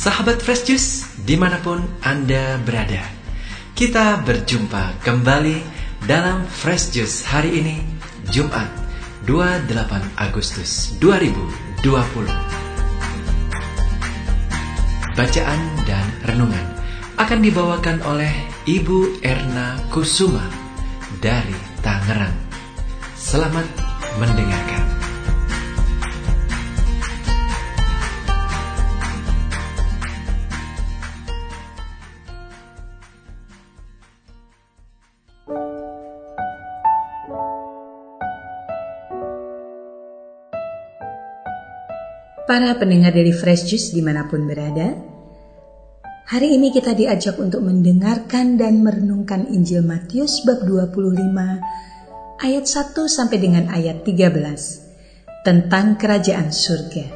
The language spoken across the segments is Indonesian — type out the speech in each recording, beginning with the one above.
Sahabat Fresh Juice, di mana pun Anda berada, kita berjumpa kembali dalam Fresh Juice hari ini, Jumat 28 Agustus 2020. Bacaan dan renungan akan dibawakan oleh Ibu Erna Kusuma dari Tangerang. Selamat mendengarkan. Para pendengar dari Fresh Juice di mana pun berada, hari ini kita diajak untuk mendengarkan dan merenungkan Injil Matius bab 25 ayat 1 sampai dengan ayat 13 tentang kerajaan surga.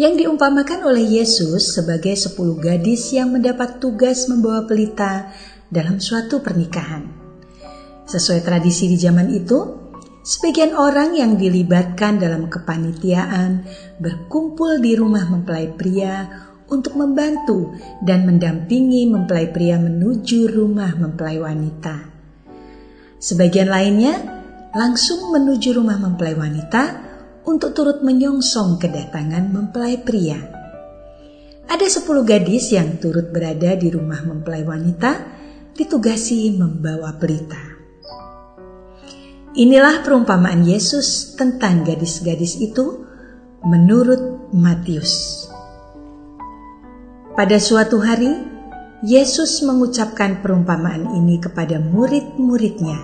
Yang diumpamakan oleh Yesus sebagai sepuluh gadis yang mendapat tugas membawa pelita dalam suatu pernikahan. Sesuai tradisi di zaman itu, Sebagian orang yang dilibatkan dalam kepanitiaan berkumpul di rumah mempelai pria untuk membantu dan mendampingi mempelai pria menuju rumah mempelai wanita. Sebagian lainnya langsung menuju rumah mempelai wanita untuk turut menyongsong kedatangan mempelai pria. Ada sepuluh gadis yang turut berada di rumah mempelai wanita ditugasi membawa pelita. Inilah perumpamaan Yesus tentang gadis-gadis itu menurut Matius. Pada suatu hari, Yesus mengucapkan perumpamaan ini kepada murid-muridnya.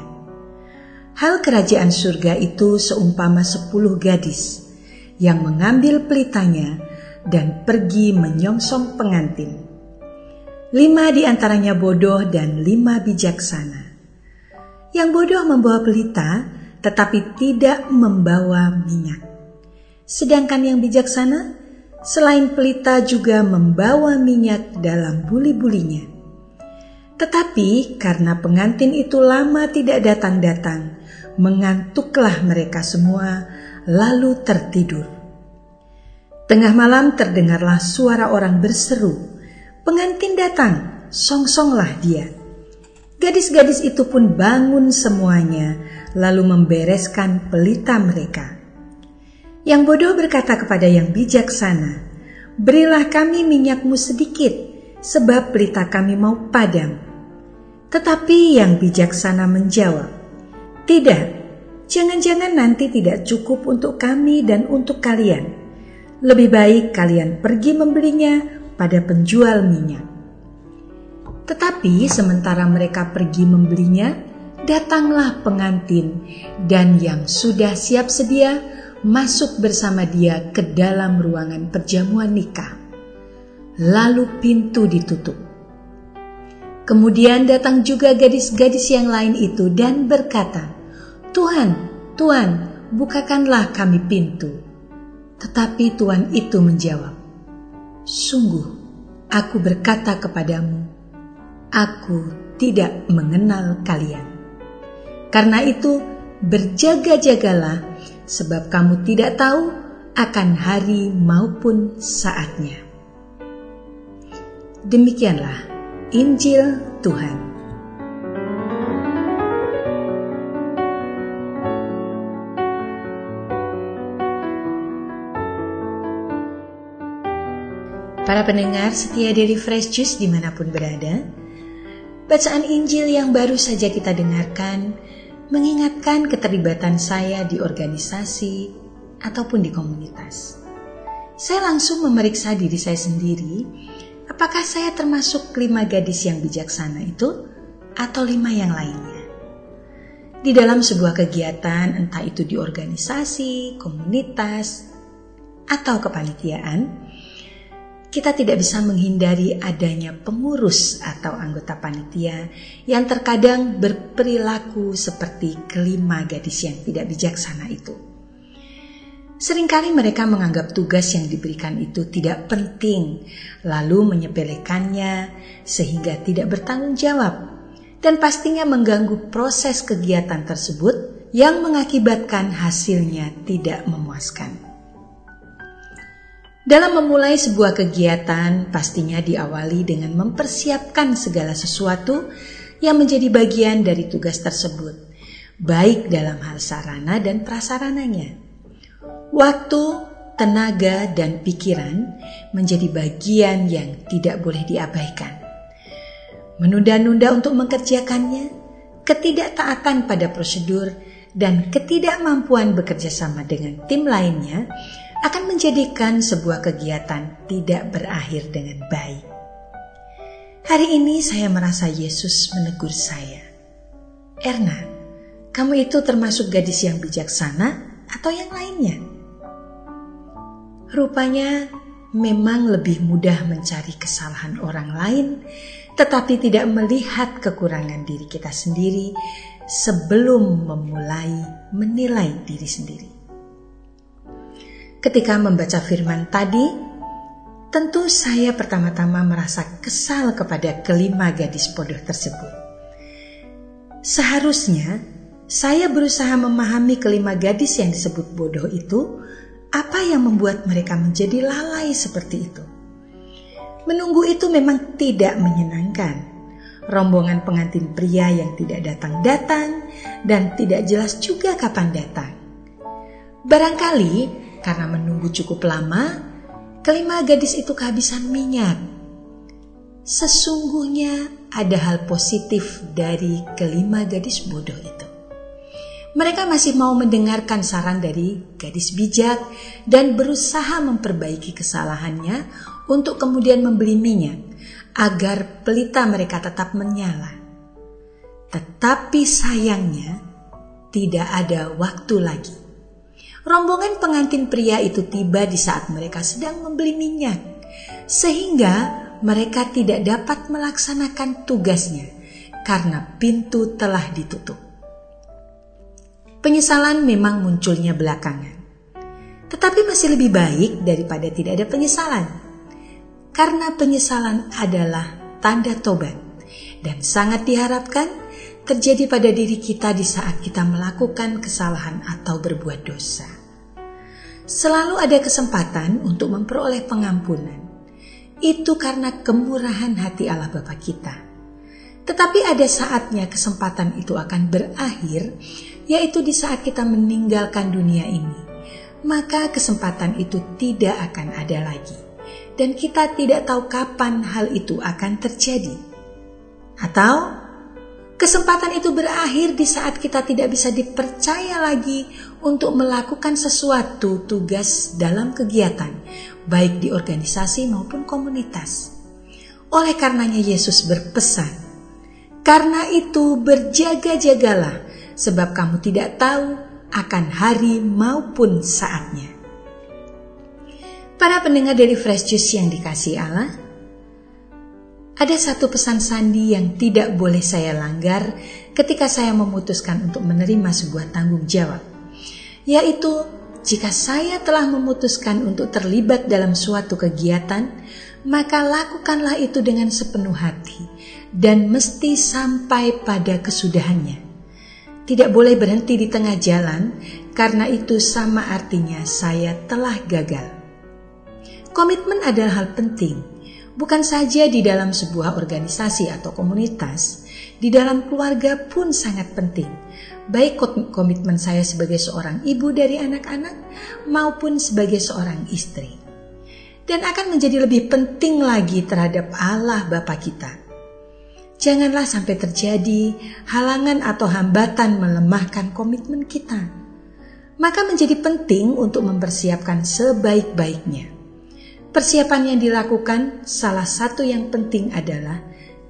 Hal kerajaan surga itu seumpama sepuluh gadis yang mengambil pelitanya dan pergi menyongsong pengantin. Lima di antaranya bodoh dan lima bijaksana. Yang bodoh membawa pelita, tetapi tidak membawa minyak. Sedangkan yang bijaksana, selain pelita juga membawa minyak dalam buli-bulinya. Tetapi karena pengantin itu lama tidak datang-datang, mengantuklah mereka semua, lalu tertidur. Tengah malam terdengarlah suara orang berseru, "Pengantin datang, songsonglah dia!" Gadis-gadis itu pun bangun semuanya, lalu membereskan pelita mereka. Yang bodoh berkata kepada yang bijaksana, "Berilah kami minyakmu sedikit, sebab pelita kami mau padam." Tetapi yang bijaksana menjawab, "Tidak, jangan-jangan nanti tidak cukup untuk kami dan untuk kalian. Lebih baik kalian pergi membelinya pada penjual minyak." Tetapi sementara mereka pergi membelinya, datanglah pengantin dan yang sudah siap sedia masuk bersama dia ke dalam ruangan perjamuan nikah. Lalu pintu ditutup. Kemudian datang juga gadis-gadis yang lain itu dan berkata, Tuhan, Tuhan, bukakanlah kami pintu. Tetapi Tuhan itu menjawab, Sungguh, aku berkata kepadamu, Aku tidak mengenal kalian. Karena itu, berjaga-jagalah, sebab kamu tidak tahu akan hari maupun saatnya. Demikianlah Injil Tuhan. Para pendengar setia dari Fresh Juice di mana pun berada, Bacaan Injil yang baru saja kita dengarkan mengingatkan keterlibatan saya di organisasi ataupun di komunitas. Saya langsung memeriksa diri saya sendiri, apakah saya termasuk lima gadis yang bijaksana itu atau lima yang lainnya. Di dalam sebuah kegiatan, entah itu di organisasi, komunitas, atau kepanitiaan, kita tidak bisa menghindari adanya pengurus atau anggota panitia yang terkadang berperilaku seperti kelima gadis yang tidak bijaksana itu. Seringkali mereka menganggap tugas yang diberikan itu tidak penting, lalu menyepelekannya sehingga tidak bertanggung jawab, dan pastinya mengganggu proses kegiatan tersebut yang mengakibatkan hasilnya tidak memuaskan. Dalam memulai sebuah kegiatan, pastinya diawali dengan mempersiapkan segala sesuatu yang menjadi bagian dari tugas tersebut, baik dalam hal sarana dan prasarananya. Waktu, tenaga, dan pikiran menjadi bagian yang tidak boleh diabaikan. Menunda-nunda untuk mengerjakannya, ketidaktaatan pada prosedur, dan ketidakmampuan bekerja sama dengan tim lainnya akan menjadikan sebuah kegiatan tidak berakhir dengan baik. Hari ini saya merasa Yesus menegur saya. Erna, kamu itu termasuk gadis yang bijaksana atau yang lainnya? Rupanya memang lebih mudah mencari kesalahan orang lain, tetapi tidak melihat kekurangan diri kita sendiri sebelum memulai menilai diri sendiri. Ketika membaca firman tadi, tentu saya pertama-tama merasa kesal kepada kelima gadis bodoh tersebut. Seharusnya saya berusaha memahami kelima gadis yang disebut bodoh itu, apa yang membuat mereka menjadi lalai seperti itu. Menunggu itu memang tidak menyenangkan. Rombongan pengantin pria yang tidak datang-datang dan tidak jelas juga kapan datang. Barangkali karena menunggu cukup lama, kelima gadis itu kehabisan minyak. Sesungguhnya ada hal positif dari kelima gadis bodoh itu. Mereka masih mau mendengarkan saran dari gadis bijak dan berusaha memperbaiki kesalahannya untuk kemudian membeli minyak agar pelita mereka tetap menyala. Tetapi sayangnya, tidak ada waktu lagi. Rombongan pengantin pria itu tiba di saat mereka sedang membeli minyak, sehingga mereka tidak dapat melaksanakan tugasnya karena pintu telah ditutup. Penyesalan memang munculnya belakangan, tetapi masih lebih baik daripada tidak ada penyesalan, karena penyesalan adalah tanda tobat dan sangat diharapkan terjadi pada diri kita di saat kita melakukan kesalahan atau berbuat dosa. Selalu ada kesempatan untuk memperoleh pengampunan. Itu karena kemurahan hati Allah Bapa kita. Tetapi ada saatnya kesempatan itu akan berakhir, yaitu di saat kita meninggalkan dunia ini. Maka kesempatan itu tidak akan ada lagi. Dan kita tidak tahu kapan hal itu akan terjadi. Atau Kesempatan itu berakhir di saat kita tidak bisa dipercaya lagi untuk melakukan sesuatu tugas dalam kegiatan, baik di organisasi maupun komunitas. Oleh karenanya Yesus berpesan, "Karena itu berjaga-jagalah, sebab kamu tidak tahu akan hari maupun saatnya." Para pendengar dari Fresh Juice yang dikasih Allah, ada satu pesan sandi yang tidak boleh saya langgar ketika saya memutuskan untuk menerima sebuah tanggung jawab, yaitu jika saya telah memutuskan untuk terlibat dalam suatu kegiatan, maka lakukanlah itu dengan sepenuh hati dan mesti sampai pada kesudahannya. Tidak boleh berhenti di tengah jalan, karena itu sama artinya saya telah gagal. Komitmen adalah hal penting bukan saja di dalam sebuah organisasi atau komunitas, di dalam keluarga pun sangat penting. Baik komitmen saya sebagai seorang ibu dari anak-anak maupun sebagai seorang istri. Dan akan menjadi lebih penting lagi terhadap Allah Bapa kita. Janganlah sampai terjadi halangan atau hambatan melemahkan komitmen kita. Maka menjadi penting untuk mempersiapkan sebaik-baiknya Persiapan yang dilakukan salah satu yang penting adalah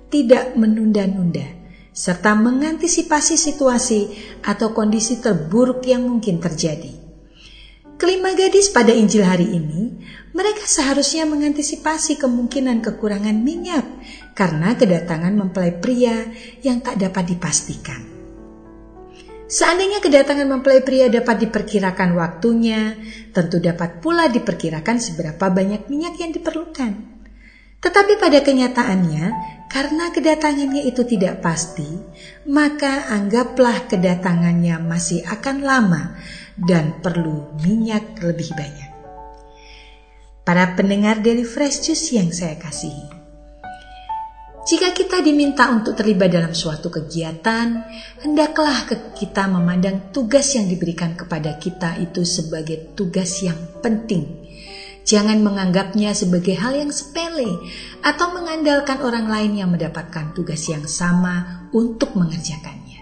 tidak menunda-nunda serta mengantisipasi situasi atau kondisi terburuk yang mungkin terjadi. Kelima gadis pada Injil hari ini, mereka seharusnya mengantisipasi kemungkinan kekurangan minyak karena kedatangan mempelai pria yang tak dapat dipastikan. Seandainya kedatangan mempelai pria dapat diperkirakan waktunya, tentu dapat pula diperkirakan seberapa banyak minyak yang diperlukan. Tetapi pada kenyataannya, karena kedatangannya itu tidak pasti, maka anggaplah kedatangannya masih akan lama dan perlu minyak lebih banyak. Para pendengar dari Fresh Juice yang saya kasihi. Jika kita diminta untuk terlibat dalam suatu kegiatan, hendaklah kita memandang tugas yang diberikan kepada kita itu sebagai tugas yang penting. Jangan menganggapnya sebagai hal yang sepele atau mengandalkan orang lain yang mendapatkan tugas yang sama untuk mengerjakannya.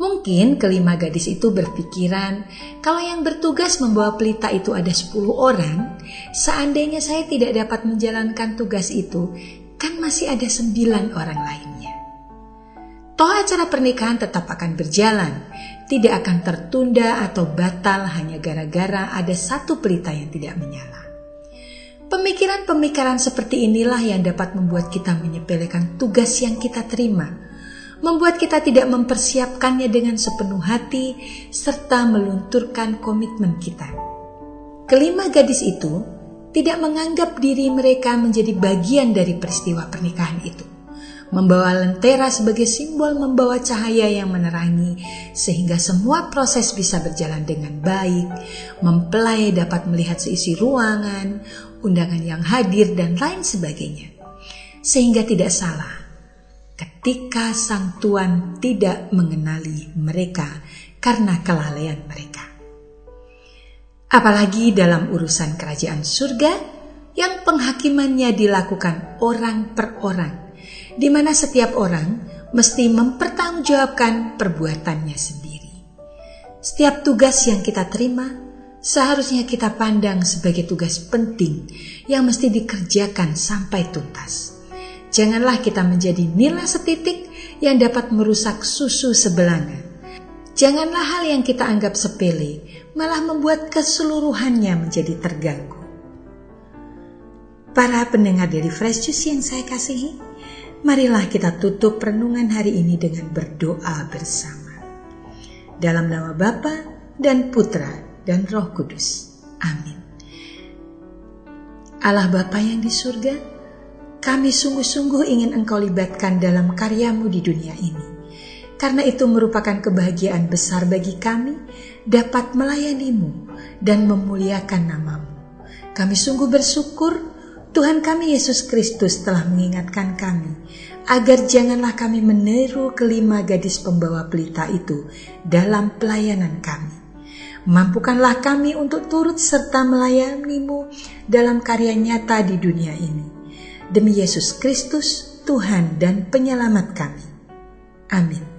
Mungkin kelima gadis itu berpikiran, kalau yang bertugas membawa pelita itu ada 10 orang, seandainya saya tidak dapat menjalankan tugas itu, kan masih ada sembilan orang lainnya. Toh acara pernikahan tetap akan berjalan, tidak akan tertunda atau batal hanya gara-gara ada satu pelita yang tidak menyala. Pemikiran-pemikiran seperti inilah yang dapat membuat kita menyepelekan tugas yang kita terima, membuat kita tidak mempersiapkannya dengan sepenuh hati, serta melunturkan komitmen kita. Kelima gadis itu tidak menganggap diri mereka menjadi bagian dari peristiwa pernikahan itu. Membawa lentera sebagai simbol membawa cahaya yang menerangi sehingga semua proses bisa berjalan dengan baik, mempelai dapat melihat seisi ruangan, undangan yang hadir dan lain sebagainya. Sehingga tidak salah ketika sang tuan tidak mengenali mereka karena kelalaian mereka apalagi dalam urusan kerajaan surga yang penghakimannya dilakukan orang per orang, di mana setiap orang mesti mempertanggungjawabkan perbuatannya sendiri. Setiap tugas yang kita terima seharusnya kita pandang sebagai tugas penting yang mesti dikerjakan sampai tuntas. Janganlah kita menjadi nila setitik yang dapat merusak susu sebelanga. Janganlah hal yang kita anggap sepele malah membuat keseluruhannya menjadi terganggu. Para pendengar dari Fresh Juice yang saya kasihi, marilah kita tutup renungan hari ini dengan berdoa bersama. Dalam nama Bapa dan Putra dan Roh Kudus. Amin. Allah Bapa yang di surga, kami sungguh-sungguh ingin Engkau libatkan dalam karyamu di dunia ini. Karena itu merupakan kebahagiaan besar bagi kami dapat melayanimu dan memuliakan namamu. Kami sungguh bersyukur Tuhan kami Yesus Kristus telah mengingatkan kami agar janganlah kami meniru kelima gadis pembawa pelita itu dalam pelayanan kami. Mampukanlah kami untuk turut serta melayanimu dalam karya nyata di dunia ini. Demi Yesus Kristus, Tuhan dan penyelamat kami. Amin.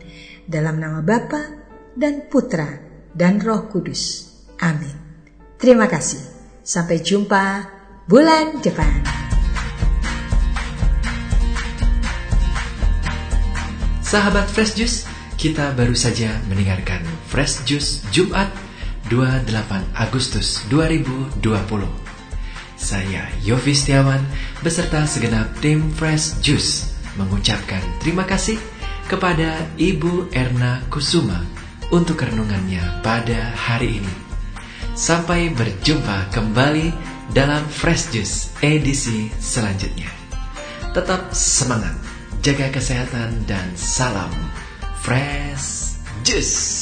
Dalam nama Bapa dan Putra dan Roh Kudus. Amin. Terima kasih. Sampai jumpa bulan depan. Sahabat Fresh Juice, kita baru saja mendengarkan Fresh Juice Jumat 28 Agustus 2020. Saya Yofi Setiawan beserta segenap tim Fresh Juice mengucapkan terima kasih kepada Ibu Erna Kusuma untuk renungannya pada hari ini. Sampai berjumpa kembali dalam Fresh Juice edisi selanjutnya. Tetap semangat, jaga kesehatan dan salam Fresh Juice.